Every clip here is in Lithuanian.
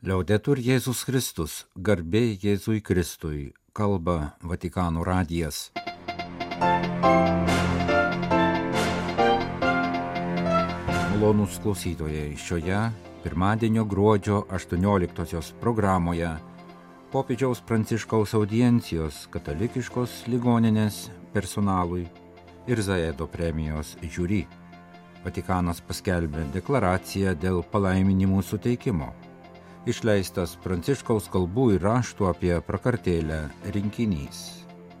Liaudetur Jėzus Kristus, garbė Jėzui Kristui, kalba Vatikano radijas. Malonūs klausytojai, šioje pirmadienio gruodžio 18 programoje popiežiaus pranciškaus audiencijos katalikiškos ligoninės personalui ir Zaedo premijos žiūri. Vatikanas paskelbė deklaraciją dėl palaiminimų suteikimo. Išleistas pranciškaus kalbų ir raštų apie prakartėlę rinkinys.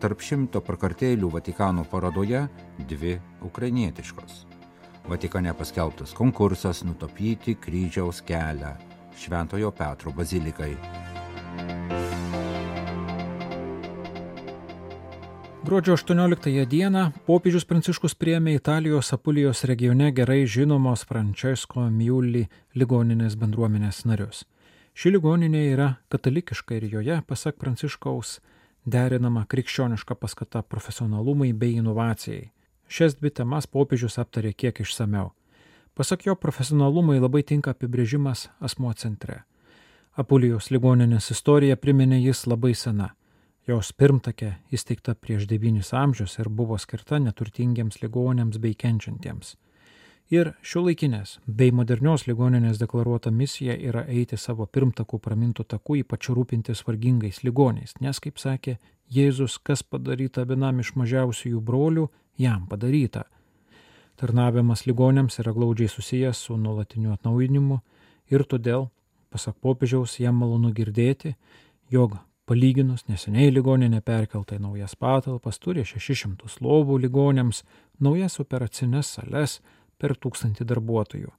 Tarp šimto prakartėlių Vatikano parodoje dvi ukrainietiškos. Vatikane paskelbtas konkursas nutapyti kryžiaus kelią Šventojo Petro bazilikai. Gruodžio 18 dieną popiežius Pranciškus priėmė Italijos Apulijos regione gerai žinomos Francesco Miuli ligoninės bendruomenės narius. Ši ligoninė yra katalikiška ir joje, pasak Pranciškaus, derinama krikščioniška paskata profesionalumui bei inovacijai. Šias dvi temas popiežius aptarė kiek išsameu. Pasak jo, profesionalumui labai tinka apibrėžimas asmo centre. Apulijos ligoninės istorija priminė jis labai sena. Jos pirmtakė įsteigta prieš devynis amžius ir buvo skirta neturtingiems ligonėms bei kenčiantiems. Ir šiuolaikinės bei modernios ligoninės deklaruota misija yra eiti savo pirmtakų pramintų takų, ypač rūpintis vargingais ligoniais, nes, kaip sakė Jėzus, kas padaryta vienam iš mažiausiųjų brolių, jam padaryta. Tarnavimas ligonėms yra glaudžiai susijęs su nuolatiniu atnaujinimu ir todėl, pasak popiežiaus, jam malonu girdėti, jog palyginus neseniai ligoninė perkelta į naujas patalpas, turi 600 lovų ligonėms, naujas operacinės sales per tūkstantį darbuotojų.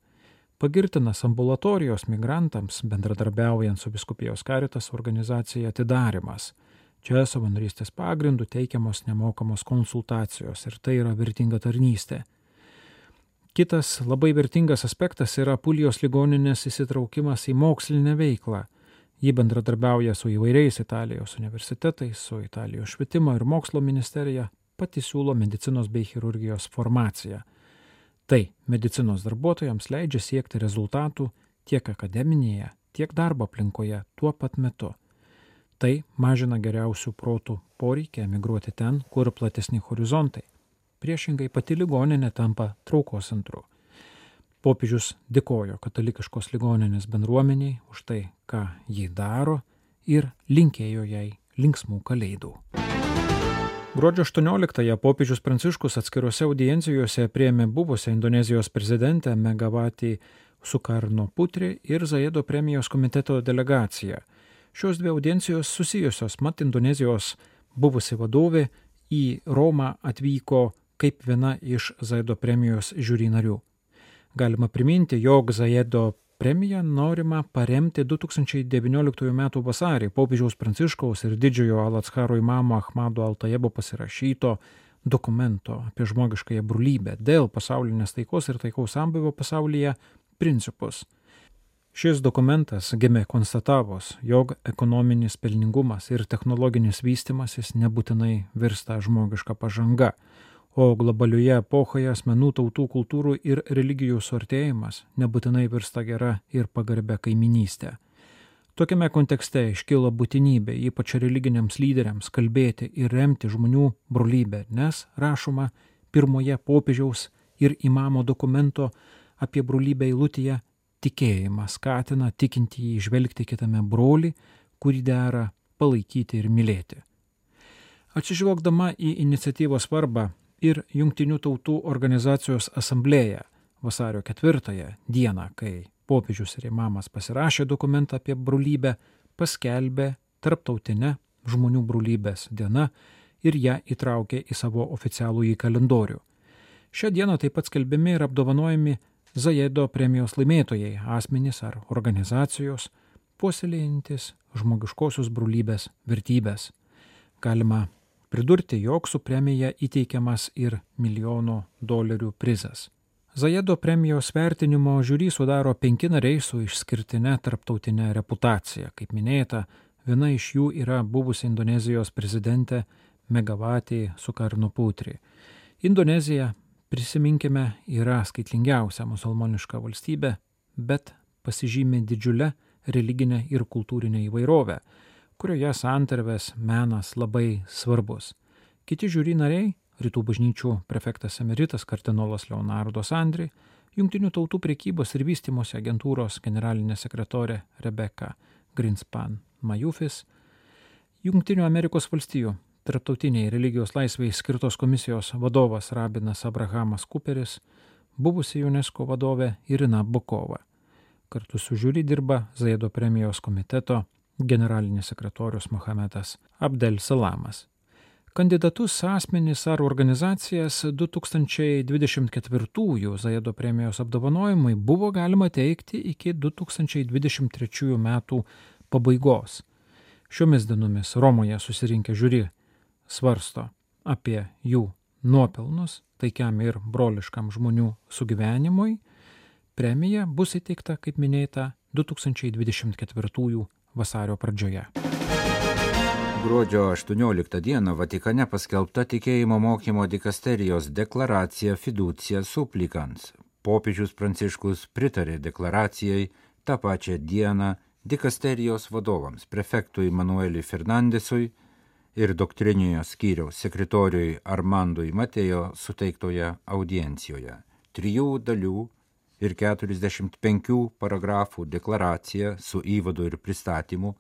Pagirtinas ambulatorijos migrantams, bendradarbiaujant su Biskupijos karitas organizacija atidarimas. Čia savanorystės pagrindų teikiamos nemokamos konsultacijos ir tai yra vertinga tarnystė. Kitas labai vertingas aspektas yra Pulijos ligoninės įsitraukimas į mokslinę veiklą. Ji bendradarbiauja su įvairiais Italijos universitetais, su Italijos švietimo ir mokslo ministerija, pati siūlo medicinos bei chirurgijos formaciją. Tai medicinos darbuotojams leidžia siekti rezultatų tiek akademinėje, tiek darbo aplinkoje tuo pat metu. Tai mažina geriausių protų poreikį emigruoti ten, kur platesni horizontai. Priešingai pati ligoninė tampa traukos centru. Popiežius dėkojo katalikiškos ligoninės bendruomeniai už tai, ką ji daro ir linkėjo jai linksmų kalėdų. Gruodžio 18-ąją popiežius Pranciškus atskiruose audiencijose prieėmė buvusią Indonezijos prezidentę Megavatį Sukarno Putri ir Zaedo premijos komiteto delegaciją. Šios dvi audiencijos susijusios, mat Indonezijos buvusi vadovė į Romą atvyko kaip viena iš Zaedo premijos žiūri narių. Galima priminti, jog Zaedo premiją norima paremti 2019 m. vasarį popiežiaus Pranciškaus ir didžiojo Alatskaro imamo Ahmado Altajebo pasirašyto dokumento apie žmogiškąją brolybę dėl pasaulinės taikos ir taikaus sambuvio pasaulyje principus. Šis dokumentas gimė konstatavus, jog ekonominis pelningumas ir technologinis vystimasis nebūtinai virsta žmogiška pažanga, o globalioje epochoje asmenų tautų kultūrų ir religijų suartėjimas nebūtinai virsta gera ir pagarbia kaiminystė. Tokiame kontekste iškilo būtinybė ypač religiniams lyderiams kalbėti ir remti žmonių brolybę, nes rašoma pirmoje popiežiaus ir imamo dokumento apie brolybę eilutėje tikėjimą skatina tikintįjį išvelgti kitame brolį, kurį dera palaikyti ir mylėti. Atsižvelgdama į iniciatyvos svarbą ir Junktinių tautų organizacijos asamblėja vasario ketvirtąją dieną, kai popiežius ir imamas pasirašė dokumentą apie brolybę, paskelbė tarptautinę žmonių brolybės diena ir ją įtraukė į savo oficialų į kalendorių. Šią dieną taip pat skelbiami ir apdovanojami Zajedo premijos laimėtojai asmenys ar organizacijos, puoselėjantis žmogiškosios brolybės vertybės. Galima pridurti, jog su premija įteikiamas ir milijono dolerių prizas. Zajedo premijos vertinimo žiūri sudaro penki nariai su išskirtinė tarptautinė reputacija. Kaip minėta, viena iš jų yra buvusi Indonezijos prezidentė Megavatį Sukarno Putri. Indonezija, prisiminkime, yra skaitlingiausia musulmoniška valstybė, bet pasižymė didžiulę religinę ir kultūrinę įvairovę, kurioje santarvės menas labai svarbus. Kiti žiūri nariai - rytų bažnyčių prefektas emeritas kardinolas Leonardo Sandri, Junktinių tautų priekybos ir vystimosi agentūros generalinė sekretorė Rebeka Greenspan Majufis, Junktinių Amerikos valstijų Tarptautiniai religijos laisvai skirtos komisijos vadovas Rabinas Abrahamas Kuperis, buvusi UNESCO vadovė Irina Bukova. Kartu su žiūri dirba Zaido premijos komiteto generalinis sekretorius Mohamedas Abdel Salamas. Kandidatus asmenys ar organizacijas 2024 Zaedo premijos apdovanojimai buvo galima teikti iki 2023 metų pabaigos. Šiomis dienomis Romoje susirinkę žiūri svarsto apie jų nuopelnus taikiam ir broliškam žmonių sugyvenimui. Premija bus įteikta, kaip minėta, 2024 vasario pradžioje. Gruodžio 18 dieną Vatikane paskelbta tikėjimo mokymo dikasterijos deklaracija fiducija supplicans. Popiežius Pranciškus pritarė deklaracijai tą pačią dieną dikasterijos vadovams prefektui Manueliui Fernandesui ir doktriniojo skyriaus sekretoriui Armandui Matėjo suteiktoje audiencijoje. Trijų dalių ir 45 paragrafų deklaracija su įvadu ir pristatymu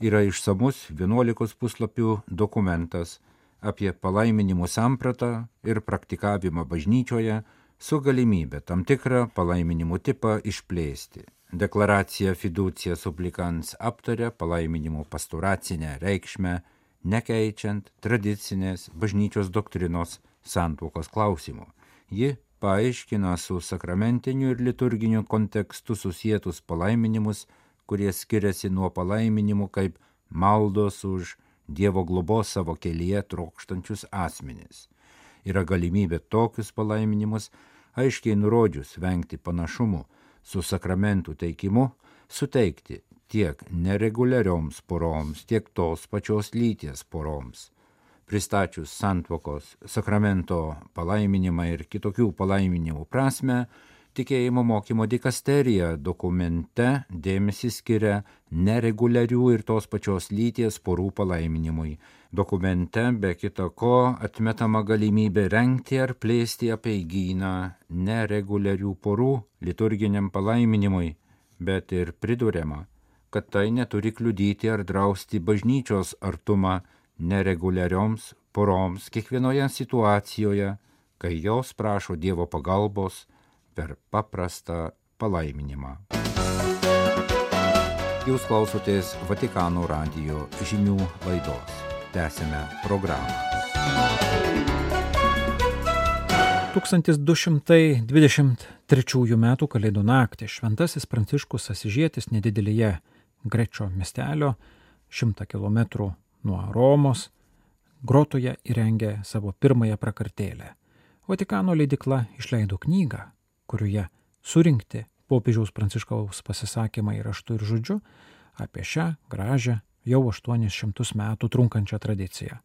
yra išsamus 11 puslapių dokumentas apie palaiminimų sampratą ir praktikavimą bažnyčioje su galimybė tam tikrą palaiminimų tipą išplėsti. Deklaracija fiducija supplicans aptaria palaiminimų pastoracinę reikšmę, nekeičiant tradicinės bažnyčios doktrinos santuokos klausimų. Ji paaiškina su sakramentiniu ir liturginiu kontekstu susijęs palaiminimus, kurie skiriasi nuo palaiminimų kaip maldos už Dievo globos savo kelyje trokštančius asmenis. Yra galimybė tokius palaiminimus, aiškiai nurodžius vengti panašumų su sakramentų teikimu, suteikti tiek nereguliarioms poroms, tiek tos pačios lyties poroms pristačius santvokos sakramento palaiminimą ir kitokių palaiminimų prasme, tikėjimo mokymo dikasterija dokumente dėmesį skiria nereguliarių ir tos pačios lyties porų palaiminimui. Dokumente be kita ko atmetama galimybė renkti ar plėsti apieigyną nereguliarių porų liturginiam palaiminimui, bet ir priduriama, kad tai neturi kliudyti ar drausti bažnyčios artumą nereguliarioms poroms kiekvienoje situacijoje, kai jos prašo Dievo pagalbos per paprastą palaiminimą. Jūs klausotės Vatikano radio žinių laidos. Tęsime programą. 1223 m. Kalėdų naktį Šventasis Pranciškus Asižėtis nedidelėje Grečio miestelio 100 km nuo Romos, grotoje įrengė savo pirmąją prakartėlę. Vatikano leidikla išleido knygą, kurioje surinkti popiežiaus pranciškaus pasisakymai raštu ir žodžiu apie šią gražią jau 800 metų trunkančią tradiciją.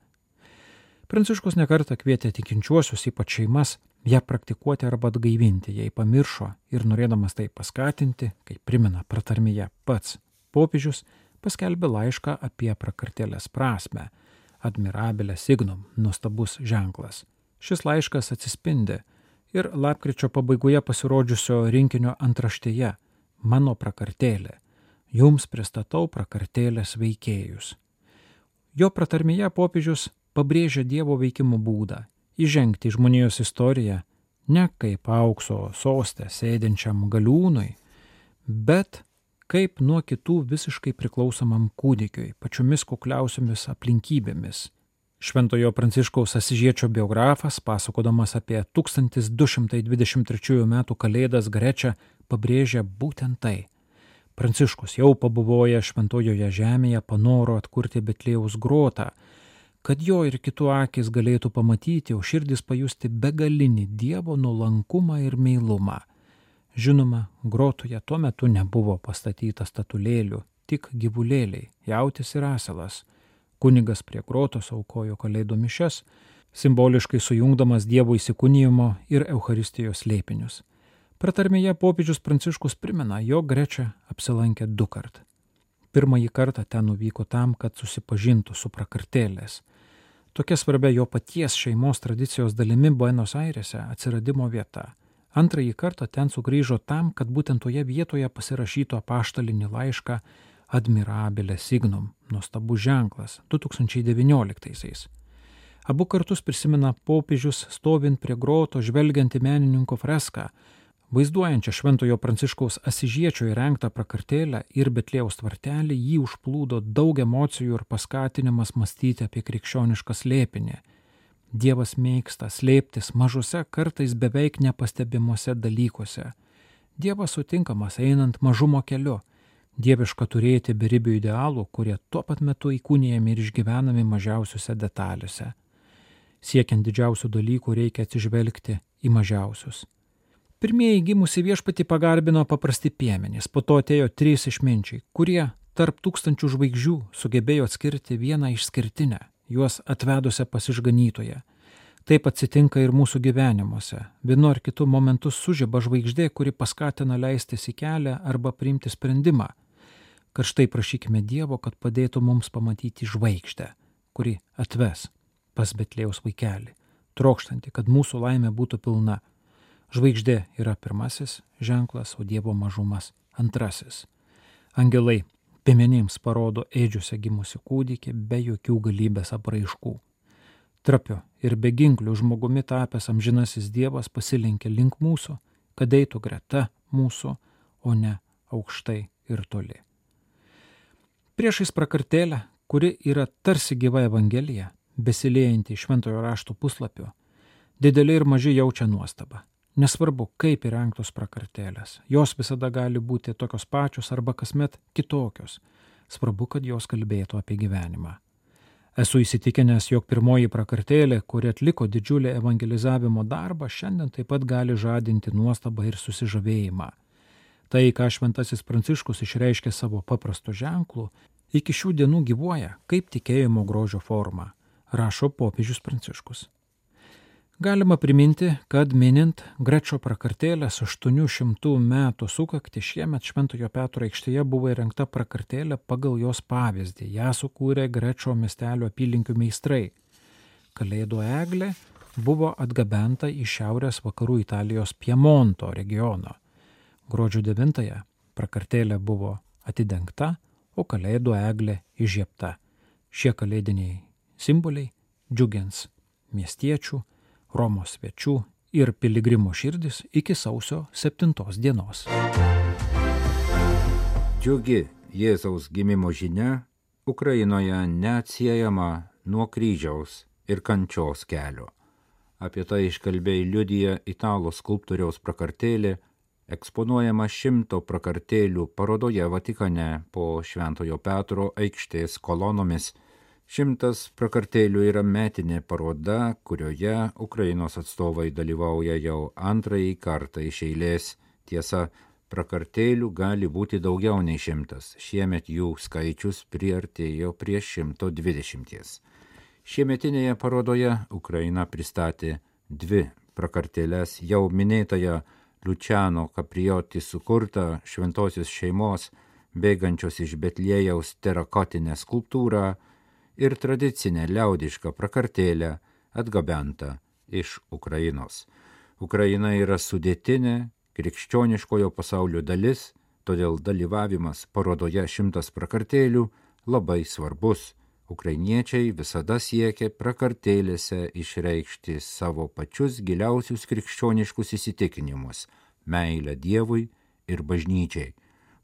Pranciškus nekartą kvietė tikinčiuosius, ypač šeimas, ją praktikuoti arba atgaivinti, jei pamiršo ir norėdamas tai paskatinti, kaip primena pratarmėje pats popiežius, paskelbė laišką apie prakartėlės prasme - admirabilę signum, nuostabus ženklas. Šis laiškas atsispindi ir lapkričio pabaigoje pasirodžiusio rinkinio antraštėje - Mano prakartėlė. Jums pristatau prakartėlės veikėjus. Jo pratarmėje popiežius pabrėžia Dievo veikimo būdą - įžengti į žmonijos istoriją ne kaip aukso sostę sėdinčiam galiūnui, bet kaip nuo kitų visiškai priklausomam kūdikiui, pačiomis kukliausiomis aplinkybėmis. Šventojo Pranciškaus Asižiečio biografas, pasakodamas apie 1223 m. Kalėdas Grečia, pabrėžia būtent tai. Pranciškus jau pabuvoja šventojoje žemėje panoro atkurti Betlėjaus grotą, kad jo ir kitų akis galėtų pamatyti, o širdis pajusti begalinį Dievo nuolankumą ir meilumą. Žinoma, grotoje tuo metu nebuvo pastatyta statulėlių, tik gyvulėliai, jautis ir asalas. Kunigas prie grotos aukojo kalėdų mišes, simboliškai sujungdamas Dievo įsikūnyjimo ir Euharistijos lėpinius. Pratarmėje popiežius Pranciškus primena, jog Grečia apsilankė du kart. Pirmąjį kartą ten nuvyko tam, kad susipažintų su prakartėlės. Tokia svarbia jo paties šeimos tradicijos dalimi Buenos Airėse atsiradimo vieta. Antrąjį kartą ten sugrįžo tam, kad būtent toje vietoje pasirašytų apaštalinį laišką Admirabilė Signum, nuostabus ženklas 2019-aisiais. Abu kartus prisimena popiežius stovint prie groto žvelgiant į menininko freską, vaizduojančią Šventojo Pranciškaus Asižiečio įrengtą prakartėlę ir Betlėjaus tvartelį, jį užplūdo daug emocijų ir paskatinimas mąstyti apie krikščionišką slėpinį. Dievas mėgsta slėptis mažose kartais beveik nepastebimuose dalykuose. Dievas sutinkamas einant mažumo keliu. Dieviška turėti beribių idealų, kurie tuo pat metu įkūnijami ir išgyvenami mažiausiuose detaliuose. Siekiant didžiausių dalykų reikia atsižvelgti į mažiausius. Pirmieji gimusi viešpati pagarbino paprasti piemenys, po to atėjo trys išminčiai, kurie tarp tūkstančių žvaigždžių sugebėjo atskirti vieną išskirtinę, juos atvedusią pasižganytoje. Taip atsitinka ir mūsų gyvenimuose. Vienu ar kitu momentu sužyba žvaigždė, kuri paskatina leistis į kelią arba priimti sprendimą. Karštai prašykime Dievo, kad padėtų mums pamatyti žvaigždę, kuri atves pas Betlėjaus vaikelį, trokštanti, kad mūsų laimė būtų pilna. Žvaigždė yra pirmasis ženklas, o Dievo mažumas antrasis. Angelai piemenims parodo ėdžiuose gimusi kūdikį be jokių galybės apraiškų. Trapio ir beginklių žmogumi tapęs amžinasis Dievas pasilinkė link mūsų, kad eitų greta mūsų, o ne aukštai ir toli. Priešais prakartėlę, kuri yra tarsi gyva Evangelija, besilėjanti iš šventojo rašto puslapio, dideli ir maži jaučia nuostabą. Nesvarbu, kaip įrengtos prakartėlės, jos visada gali būti tokios pačios arba kasmet kitokios. Svarbu, kad jos kalbėtų apie gyvenimą. Esu įsitikinęs, jog pirmoji prakartėlė, kuri atliko didžiulį evangelizavimo darbą, šiandien taip pat gali žadinti nuostabą ir susižavėjimą. Tai, ką šventasis Pranciškus išreiškė savo paprastu ženklu, iki šių dienų gyvuoja kaip tikėjimo grožio forma rašo popiežius Pranciškus. Galima priminti, kad minint Grečio prakartėlės 800 metų sukakti šiemet Šventojo Petro aikštėje buvo įrengta prakartėlė pagal jos pavyzdį. Ja sukūrė Grečio miestelio apylinkių meistrai. Kalėdų eglė buvo atgabenta iš šiaurės vakarų Italijos Piemonto regiono. Gruodžio 9-ąją prakartėlė buvo atidengta, o kalėdų eglė įžiepta. Šie kalėdiniai simboliai džiugins miestiečių, Romos svečių ir piligrimų širdis iki sausio 7 dienos. Džiugi Jėzaus gimimo žinia Ukrainoje neatsiejama nuo kryžiaus ir kančios kelio. Apie tai iškalbėjai liudyja italų skulptoriaus prakartėlė, eksponuojama šimto prakartėlių parodoje Vatikane po Šventojo Petro aikštės kolonomis Šimtas prakartėlių yra metinė paroda, kurioje Ukrainos atstovai dalyvauja jau antrąjį kartą iš eilės. Tiesa, prakartėlių gali būti daugiau nei šimtas. Šiemet jų skaičius priartėjo prie 120. Šiemetinėje parodoje Ukraina pristatė dvi prakartėlės jau minėtąją Lučiano Kaprijoti sukurtą šventosios šeimos bėgančios iš Betlėjaus terakotinę skulptūrą, ir tradicinę liaudišką prakartėlę atgabentą iš Ukrainos. Ukraina yra sudėtinė krikščioniškojo pasaulio dalis, todėl dalyvavimas parodoje šimtas prakartėlių labai svarbus. Ukrainiečiai visada siekia prakartėlėse išreikšti savo pačius giliausius krikščioniškus įsitikinimus - meilę Dievui ir bažnyčiai,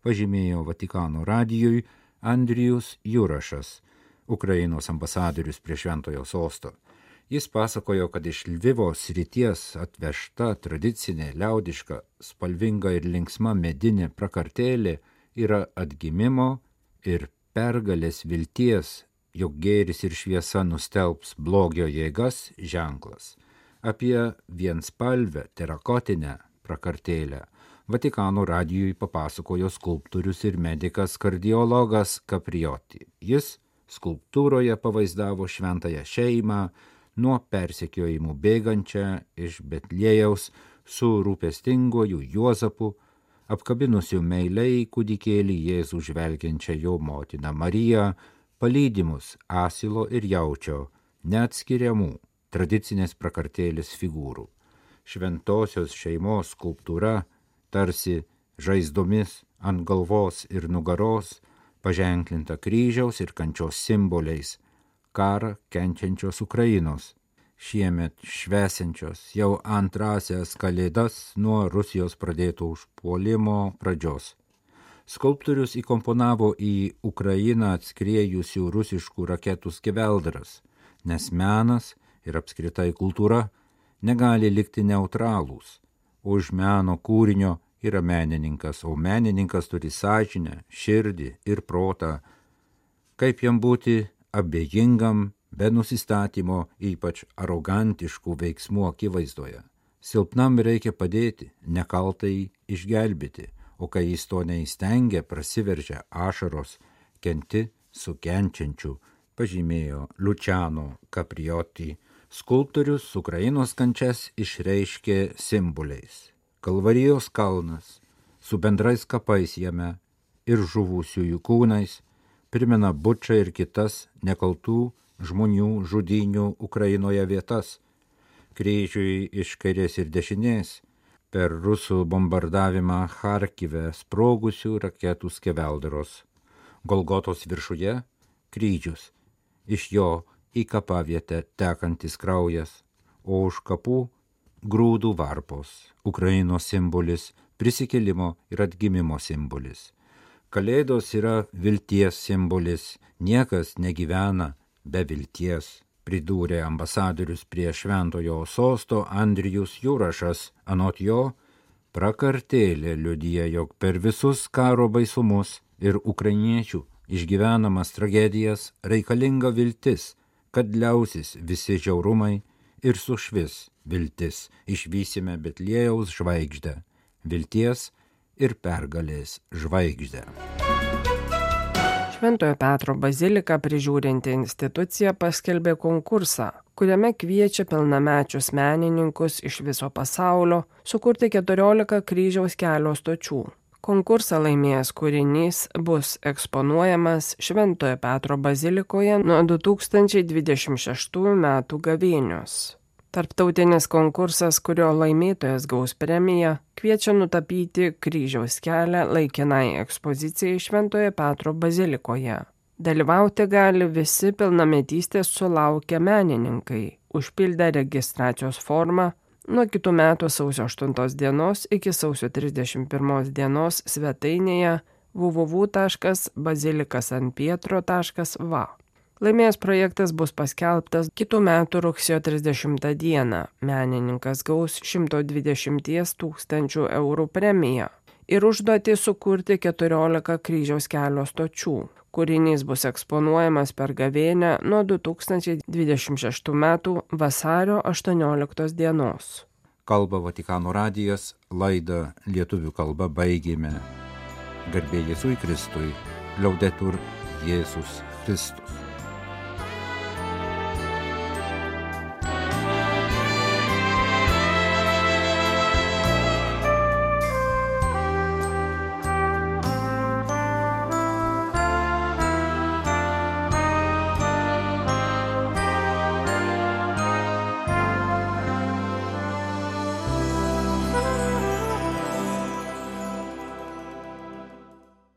pažymėjo Vatikano radijui Andrijus Jurašas, Ukrainos ambasadorius prie Šventojo sosto. Jis pasakojo, kad iš Lvivo srities atvežta tradicinė, liaudiška, spalvinga ir linksma medinė prakartėlė yra atgimimo ir pergalės vilties, jog gėris ir šviesa nustelbs blogio jėgas ženklas. Apie vienspalvę terakotinę prakartėlę Vatikano radijui papasakojo skulptorius ir medikas kardiologas Kaprioti. Jis skulptūroje pavaizdavo šventąją šeimą, nuo persekiojimų bėgančią iš Betlėjaus, su rūpestingoju Juozapu, apkabinusiu meiliai kūdikėlį Jėzų žvelgiančią jo motiną Mariją, palydimus asilo ir jaučio, neatskiriamų tradicinės prakartėlės figūrų. Šventosios šeimos skulptūra tarsi žaizdomis ant galvos ir nugaros, paženklinta kryžiaus ir kančios simboliais, karą kenčiančios Ukrainos, šiemet švesinčios jau antrasias kalėdas nuo Rusijos pradėto užpuolimo pradžios. Skulptorius įkomponavo į Ukrainą atskriejusių rusiškų raketų skeveldras, nes menas ir apskritai kultūra negali likti neutralūs. Už meno kūrinio yra menininkas, o menininkas turi sąžinę, širdį ir protą. Kaip jam būti abejingam, be nusistatymo, ypač arogantiškų veiksmų akivaizdoje. Silpnam reikia padėti, nekaltai išgelbėti, o kai jis to neįstengia, prasiveržia ašaros, kenti su kenčiančiu, pažymėjo Lučiano Kaprioti. Skulptorius Ukrainos kančias išreiškė simboliais Kalvarijos kalnas su bendrais kapais jame ir žuvusiųjų kūnais primena bučią ir kitas nekaltų žmonių žudinių Ukrainoje vietas. Kryžiui iš kairės ir dešinės per rusų bombardavimą Harkive sprogusių raketų skeveldros. Golgotos viršuje kryžius, iš jo į kapavietę tekantis kraujas, o už kapų grūdų varpos, Ukrainos simbolis, prisikėlimo ir atgimimo simbolis. Kalėdos yra vilties simbolis, niekas negyvena be vilties, pridūrė ambasadorius prie šventojo sosto Andrijus Jurašas, anot jo, prakartėlė liudyja, jog per visus karo baisumus ir ukrainiečių išgyvenamas tragedijas reikalinga viltis, kad liausis visi žiaurumai ir sušvis viltis, išvysime Betlėjaus žvaigždę, vilties ir pergalės žvaigždę. Šventojo Petro bazilika prižiūrinti institucija paskelbė konkursą, kuriame kviečia pilnamečius menininkus iš viso pasaulio sukurti 14 kryžiaus kelio stočių. Konkursą laimėjęs kūrinys bus eksponuojamas Šventojo Petro bazilikoje nuo 2026 m. gavėnios. Tarptautinis konkursas, kurio laimėtojas gaus premiją, kviečia nutapyti kryžiaus kelią laikinai ekspozicijai Šventoje Petro bazilikoje. Dalyvauti gali visi pilnametystės sulaukę menininkai, užpildę registracijos formą nuo kitų metų sausio 8 dienos iki sausio 31 dienos svetainėje www.bazilikasanpietro.va. Laimėjęs projektas bus paskelbtas kitų metų rugsėjo 30 dieną. Menininkas gaus 120 tūkstančių eurų premiją ir užduoti sukurti 14 kryžiaus kelio stočių. Kūrinys bus eksponuojamas per gavėnę nuo 2026 m. vasario 18 dienos. Kalba Vatikano radijas, laidą lietuvių kalba baigėme. Garbė Jėzui Kristui, liaudetur Jėzus Kristus.